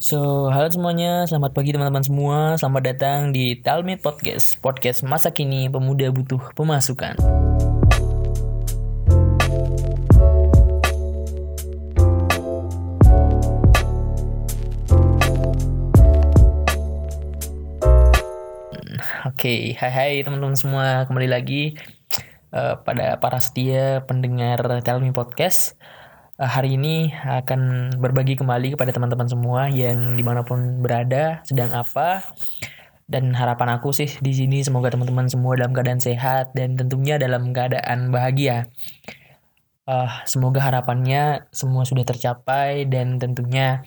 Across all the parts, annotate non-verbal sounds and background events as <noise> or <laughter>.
So, halo semuanya, selamat pagi teman-teman semua. Selamat datang di Tell Me Podcast, podcast masa kini pemuda butuh pemasukan. Oke, okay, hai hai teman-teman semua, kembali lagi uh, pada para setia pendengar Tell Me Podcast. Eh, hari ini akan berbagi kembali kepada teman-teman semua yang di mana pun berada, sedang apa. Dan harapan aku sih di sini semoga teman-teman semua dalam keadaan sehat dan tentunya dalam keadaan bahagia. Uh, semoga harapannya semua sudah tercapai dan tentunya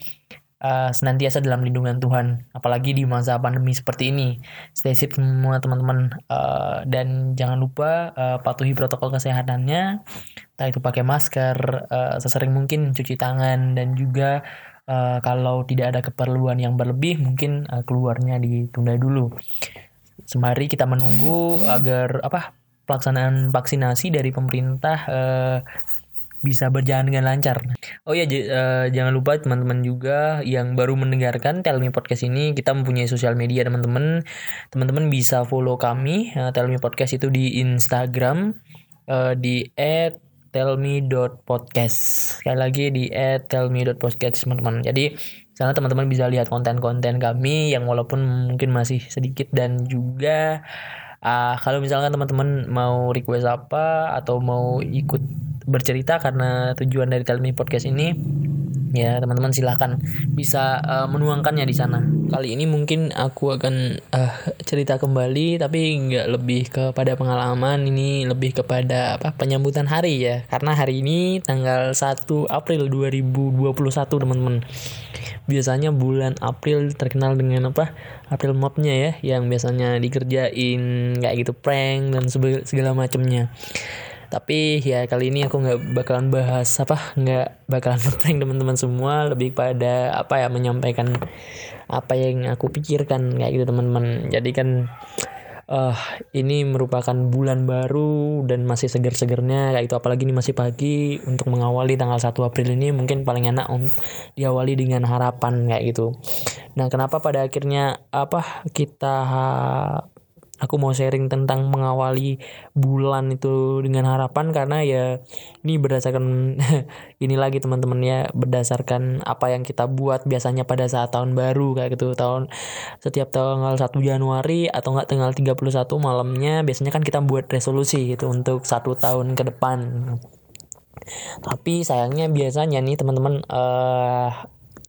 uh, senantiasa dalam lindungan Tuhan apalagi di masa pandemi seperti ini. Stay safe semua teman-teman. Uh, dan jangan lupa uh, patuhi protokol kesehatannya. Entah itu pakai masker uh, sesering mungkin cuci tangan dan juga uh, kalau tidak ada keperluan yang berlebih mungkin uh, keluarnya ditunda dulu. Semari kita menunggu agar apa pelaksanaan vaksinasi dari pemerintah uh, bisa berjalan dengan lancar. Oh ya, uh, jangan lupa teman-teman juga yang baru mendengarkan Tell Me Podcast ini, kita mempunyai sosial media teman-teman. Teman-teman bisa follow kami uh, Tell Me Podcast itu di Instagram uh, di @tellme.podcast. Sekali lagi di @tellme.podcast teman-teman. Jadi sana teman-teman bisa lihat konten-konten kami yang walaupun mungkin masih sedikit dan juga uh, kalau misalkan teman-teman mau request apa atau mau ikut bercerita karena tujuan dari Me Podcast ini ya teman-teman silahkan bisa uh, menuangkannya di sana. Kali ini mungkin aku akan uh, cerita kembali tapi nggak lebih kepada pengalaman ini lebih kepada apa penyambutan hari ya. Karena hari ini tanggal 1 April 2021 teman-teman. Biasanya bulan April terkenal dengan apa April mobnya ya yang biasanya dikerjain kayak gitu prank dan segala macamnya tapi ya kali ini aku nggak bakalan bahas apa nggak bakalan <laughs> ngeprank teman-teman semua. Lebih pada apa ya menyampaikan apa yang aku pikirkan kayak gitu teman-teman. Jadi kan uh, ini merupakan bulan baru dan masih seger-segernya kayak itu apalagi ini masih pagi untuk mengawali tanggal 1 April ini mungkin paling enak um, diawali dengan harapan kayak gitu. Nah, kenapa pada akhirnya apa kita aku mau sharing tentang mengawali bulan itu dengan harapan karena ya ini berdasarkan <laughs> ini lagi teman-teman ya berdasarkan apa yang kita buat biasanya pada saat tahun baru kayak gitu. Tahun setiap tanggal 1 Januari atau enggak tanggal 31 malamnya biasanya kan kita buat resolusi gitu untuk satu tahun ke depan. Tapi sayangnya biasanya nih teman-teman uh,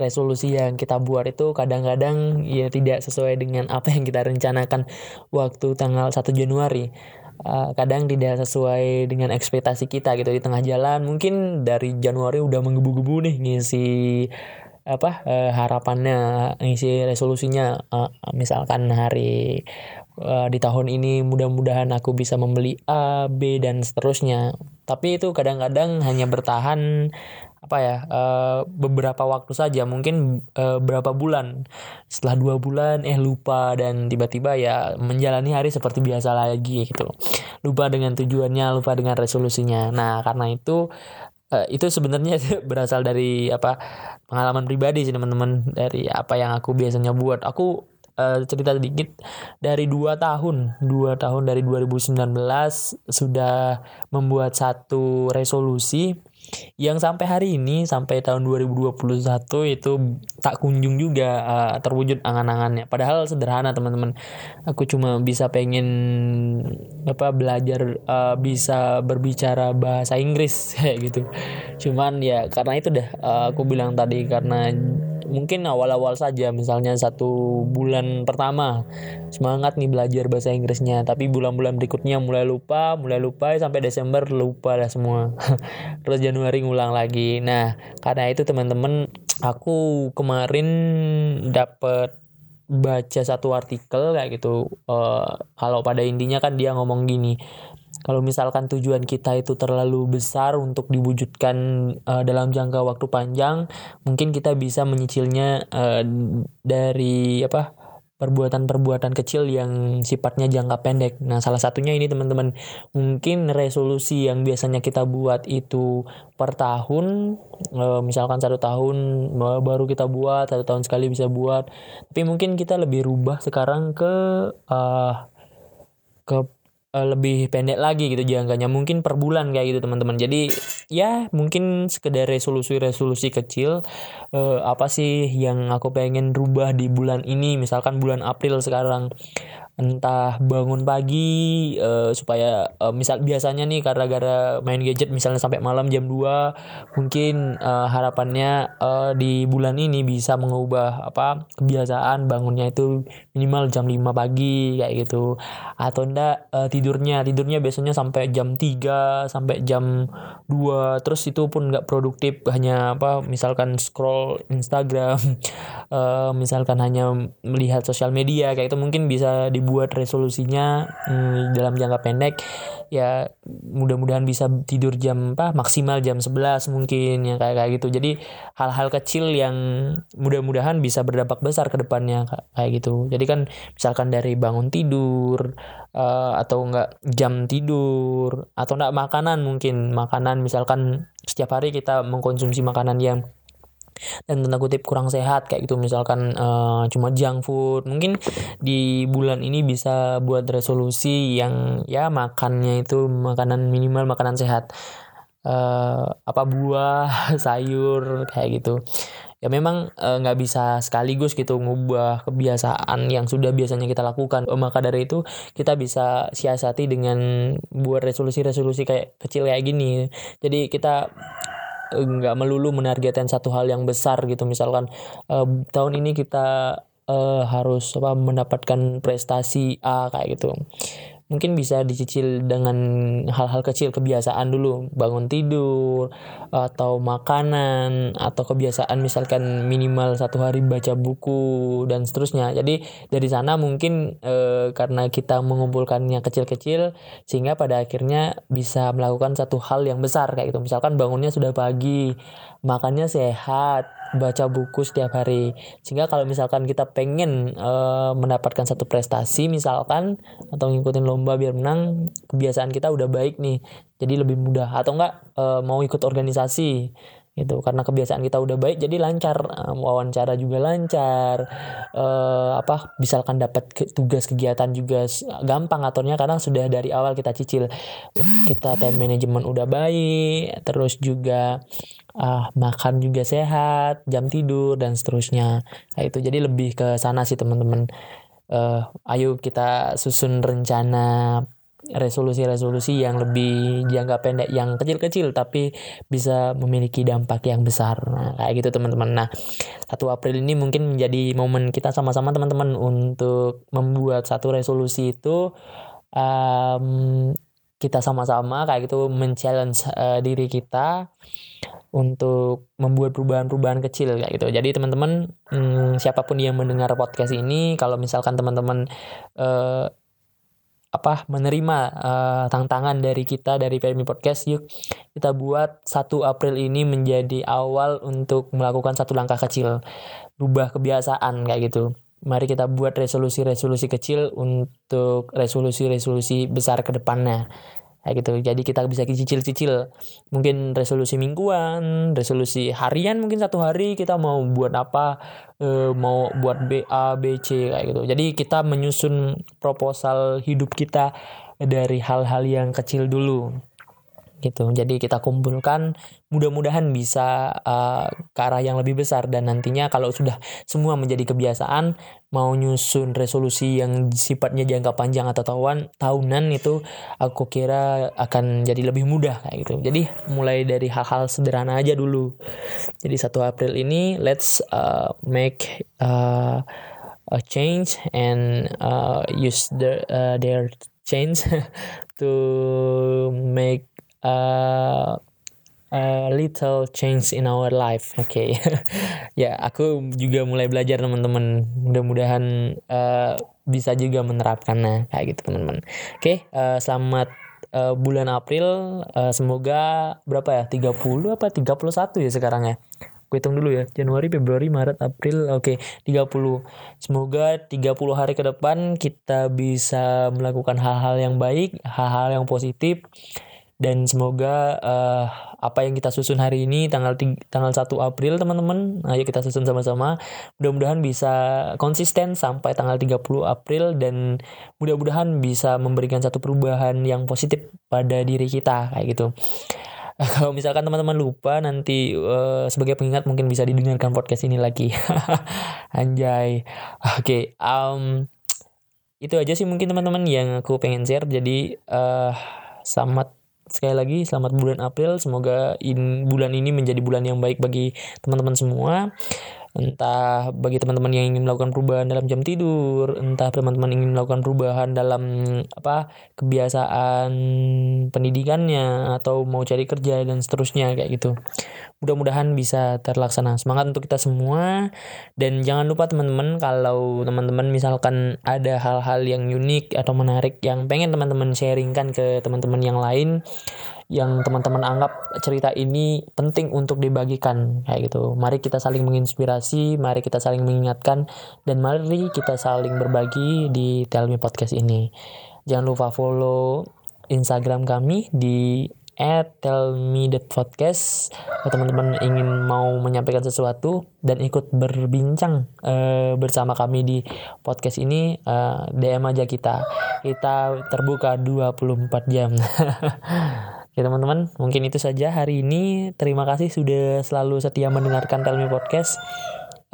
resolusi yang kita buat itu kadang-kadang ya tidak sesuai dengan apa yang kita rencanakan waktu tanggal 1 Januari. Uh, kadang tidak sesuai dengan ekspektasi kita gitu di tengah jalan mungkin dari Januari udah menggebu-gebu nih ngisi apa uh, harapannya ngisi resolusinya uh, misalkan hari uh, di tahun ini mudah-mudahan aku bisa membeli A, B dan seterusnya. Tapi itu kadang-kadang hanya bertahan apa ya uh, beberapa waktu saja mungkin uh, berapa bulan. Setelah dua bulan eh lupa dan tiba-tiba ya menjalani hari seperti biasa lagi gitu lupa dengan tujuannya lupa dengan resolusinya. Nah karena itu uh, itu sebenarnya <laughs> berasal dari apa pengalaman pribadi sih teman-teman dari apa yang aku biasanya buat. Aku uh, cerita sedikit. Dari dua tahun dua tahun dari 2019 sudah membuat satu resolusi yang sampai hari ini sampai tahun 2021 itu tak kunjung juga uh, terwujud angan-angannya. Padahal sederhana teman-teman. Aku cuma bisa pengen apa belajar uh, bisa berbicara bahasa Inggris <laughs> kayak gitu. Cuman ya karena itu dah uh, aku bilang tadi karena mungkin awal-awal saja misalnya satu bulan pertama semangat nih belajar bahasa Inggrisnya. Tapi bulan-bulan berikutnya mulai lupa mulai lupa sampai Desember lupa lah semua. <laughs> Terus Januari ngulang lagi. Nah karena itu teman-teman aku kemarin dapat baca satu artikel kayak gitu. Uh, kalau pada intinya kan dia ngomong gini kalau misalkan tujuan kita itu terlalu besar untuk diwujudkan uh, dalam jangka waktu panjang, mungkin kita bisa menyicilnya uh, dari apa perbuatan-perbuatan kecil yang sifatnya jangka pendek. Nah, salah satunya ini teman-teman, mungkin resolusi yang biasanya kita buat itu per tahun, e, misalkan satu tahun baru kita buat, satu tahun sekali bisa buat. Tapi mungkin kita lebih rubah sekarang ke uh, ke uh, lebih pendek lagi gitu jangkanya. Mungkin per bulan kayak gitu teman-teman. Jadi ya mungkin sekedar resolusi-resolusi kecil uh, apa sih yang aku pengen rubah di bulan ini? Misalkan bulan April sekarang entah bangun pagi uh, supaya uh, misal biasanya nih karena gara main gadget misalnya sampai malam jam 2 mungkin uh, harapannya uh, di bulan ini bisa mengubah apa kebiasaan bangunnya itu minimal jam 5 pagi kayak gitu. Atau enggak uh, tidurnya tidurnya biasanya sampai jam 3 sampai jam 2 terus itu pun nggak produktif hanya apa misalkan scroll Instagram uh, <laughs> misalkan hanya melihat sosial media kayak itu mungkin bisa di dibuat resolusinya hmm, dalam jangka pendek ya mudah-mudahan bisa tidur jam apa maksimal jam 11 mungkin ya kayak kayak gitu. Jadi hal-hal kecil yang mudah-mudahan bisa berdampak besar ke depannya kayak gitu. Jadi kan misalkan dari bangun tidur uh, atau enggak jam tidur atau enggak makanan mungkin. Makanan misalkan setiap hari kita mengkonsumsi makanan yang dan tanda kutip kurang sehat kayak gitu. Misalkan uh, cuma junk food. Mungkin di bulan ini bisa buat resolusi yang ya makannya itu makanan minimal makanan sehat. Uh, apa buah <laughs> sayur kayak gitu. Ya memang eh, nggak uh, bisa sekaligus gitu ngubah kebiasaan yang sudah biasanya kita lakukan. Maka dari itu kita bisa siasati dengan buat resolusi-resolusi kayak kecil kayak gini. Jadi kita nggak melulu menargetkan satu hal yang besar gitu. Misalkan uh, tahun ini kita uh, harus apa mendapatkan prestasi A kayak gitu mungkin bisa dicicil dengan hal-hal kecil kebiasaan dulu. Bangun tidur atau makanan atau kebiasaan misalkan minimal satu hari baca buku dan seterusnya. Jadi dari sana mungkin e, karena kita mengumpulkannya kecil-kecil sehingga pada akhirnya bisa melakukan satu hal yang besar kayak gitu. Misalkan bangunnya sudah pagi makannya sehat baca buku setiap hari. Sehingga kalau misalkan kita pengen e, mendapatkan satu prestasi misalkan atau ngikutin lomba biar menang kebiasaan kita udah baik nih jadi lebih mudah. Atau enggak e, mau ikut organisasi gitu. Karena kebiasaan kita udah baik jadi lancar. Wawancara juga lancar. Uh, apa misalkan dapat ke, tugas kegiatan juga gampang aturnya karena sudah dari awal kita cicil. Kita time management udah baik terus juga uh, makan juga sehat, jam tidur dan seterusnya. Nah, itu jadi lebih ke sana sih teman-teman. Uh, ayo kita susun rencana resolusi-resolusi yang lebih jangka pendek yang kecil-kecil tapi bisa memiliki dampak yang besar. Nah, kayak gitu teman-teman. Nah, 1 April ini mungkin menjadi momen kita sama-sama teman-teman untuk membuat satu resolusi itu um, kita sama-sama kayak gitu men-challenge uh, diri kita untuk membuat perubahan-perubahan kecil kayak gitu. Jadi teman-teman hmm, siapa pun yang mendengar podcast ini, kalau misalkan teman-teman uh, apa menerima uh, tantangan dari kita dari PMI Podcast, yuk kita buat 1 April ini menjadi awal untuk melakukan satu langkah kecil, rubah kebiasaan kayak gitu. Mari kita buat resolusi-resolusi kecil untuk resolusi-resolusi besar ke depannya. Kayak gitu. Jadi kita bisa cicil-cicil mungkin resolusi mingguan resolusi harian mungkin satu hari kita mau buat apa e, mau buat B A B C kayak gitu. Jadi kita menyusun proposal hidup kita dari hal-hal yang kecil dulu gitu. Jadi kita kumpulkan mudah-mudahan bisa uh, ke arah yang lebih besar dan nantinya kalau sudah semua menjadi kebiasaan mau nyusun resolusi yang sifatnya jangka panjang atau tahunan tahunan itu aku kira akan jadi lebih mudah kayak gitu. Jadi mulai dari hal-hal sederhana aja dulu. Jadi 1 April ini let's uh, make uh, a change and uh, use the uh, their change <laughs> to make a little change in our life. Oke, okay. <laughs> ya aku juga mulai belajar teman-teman. Mudah-mudahan uh, bisa juga menerapkannya kayak gitu teman-teman. Oke, okay, uh, selamat uh, bulan April. Uh, semoga berapa ya? 30 apa 31 ya sekarang ya? Aku hitung dulu ya. Januari, Februari, Maret, April. Oke, okay, 30. Semoga 30 hari ke depan kita bisa melakukan hal-hal yang baik, hal-hal yang positif dan semoga uh, apa yang kita susun hari ini tanggal tanggal 1 April teman-teman ayo kita susun sama-sama. Mudah-mudahan bisa konsisten sampai tanggal 30 April dan mudah-mudahan bisa memberikan satu perubahan yang positif pada diri kita kayak gitu. <laughs> Kalau misalkan teman-teman lupa nanti uh, sebagai pengingat mungkin bisa didengarkan podcast ini lagi. <laughs> Anjay. Oke okay, um, itu aja sih mungkin teman-teman yang aku pengen share. Jadi uh, selamat sekali lagi selamat bulan April semoga in, bulan ini menjadi bulan yang baik bagi teman-teman semua entah bagi teman-teman yang ingin melakukan perubahan dalam jam tidur, entah teman-teman ingin melakukan perubahan dalam apa kebiasaan pendidikannya atau mau cari kerja dan seterusnya kayak gitu. Mudah-mudahan bisa terlaksana. Semangat untuk kita semua dan jangan lupa teman-teman kalau teman-teman misalkan ada hal-hal yang unik atau menarik yang pengen teman-teman sharingkan ke teman-teman yang lain yang teman-teman anggap cerita ini penting untuk dibagikan kayak gitu. Mari kita saling menginspirasi, mari kita saling mengingatkan dan mari kita saling berbagi di Tell Me Podcast ini. Jangan lupa follow Instagram kami di at tellme.podcast teman-teman ingin mau menyampaikan sesuatu dan ikut berbincang uh, bersama kami di podcast ini uh, eh, DM aja kita kita terbuka 24 jam <laughs> Ya teman-teman, mungkin itu saja hari ini. Terima kasih sudah selalu setia mendengarkan Telmi Podcast.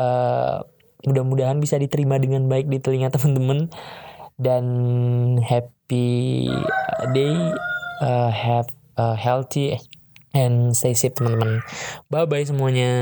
Uh, mudah-mudahan bisa diterima dengan baik di telinga teman-teman. Dan happy day, uh, have a healthy and stay safe teman-teman. Bye-bye semuanya.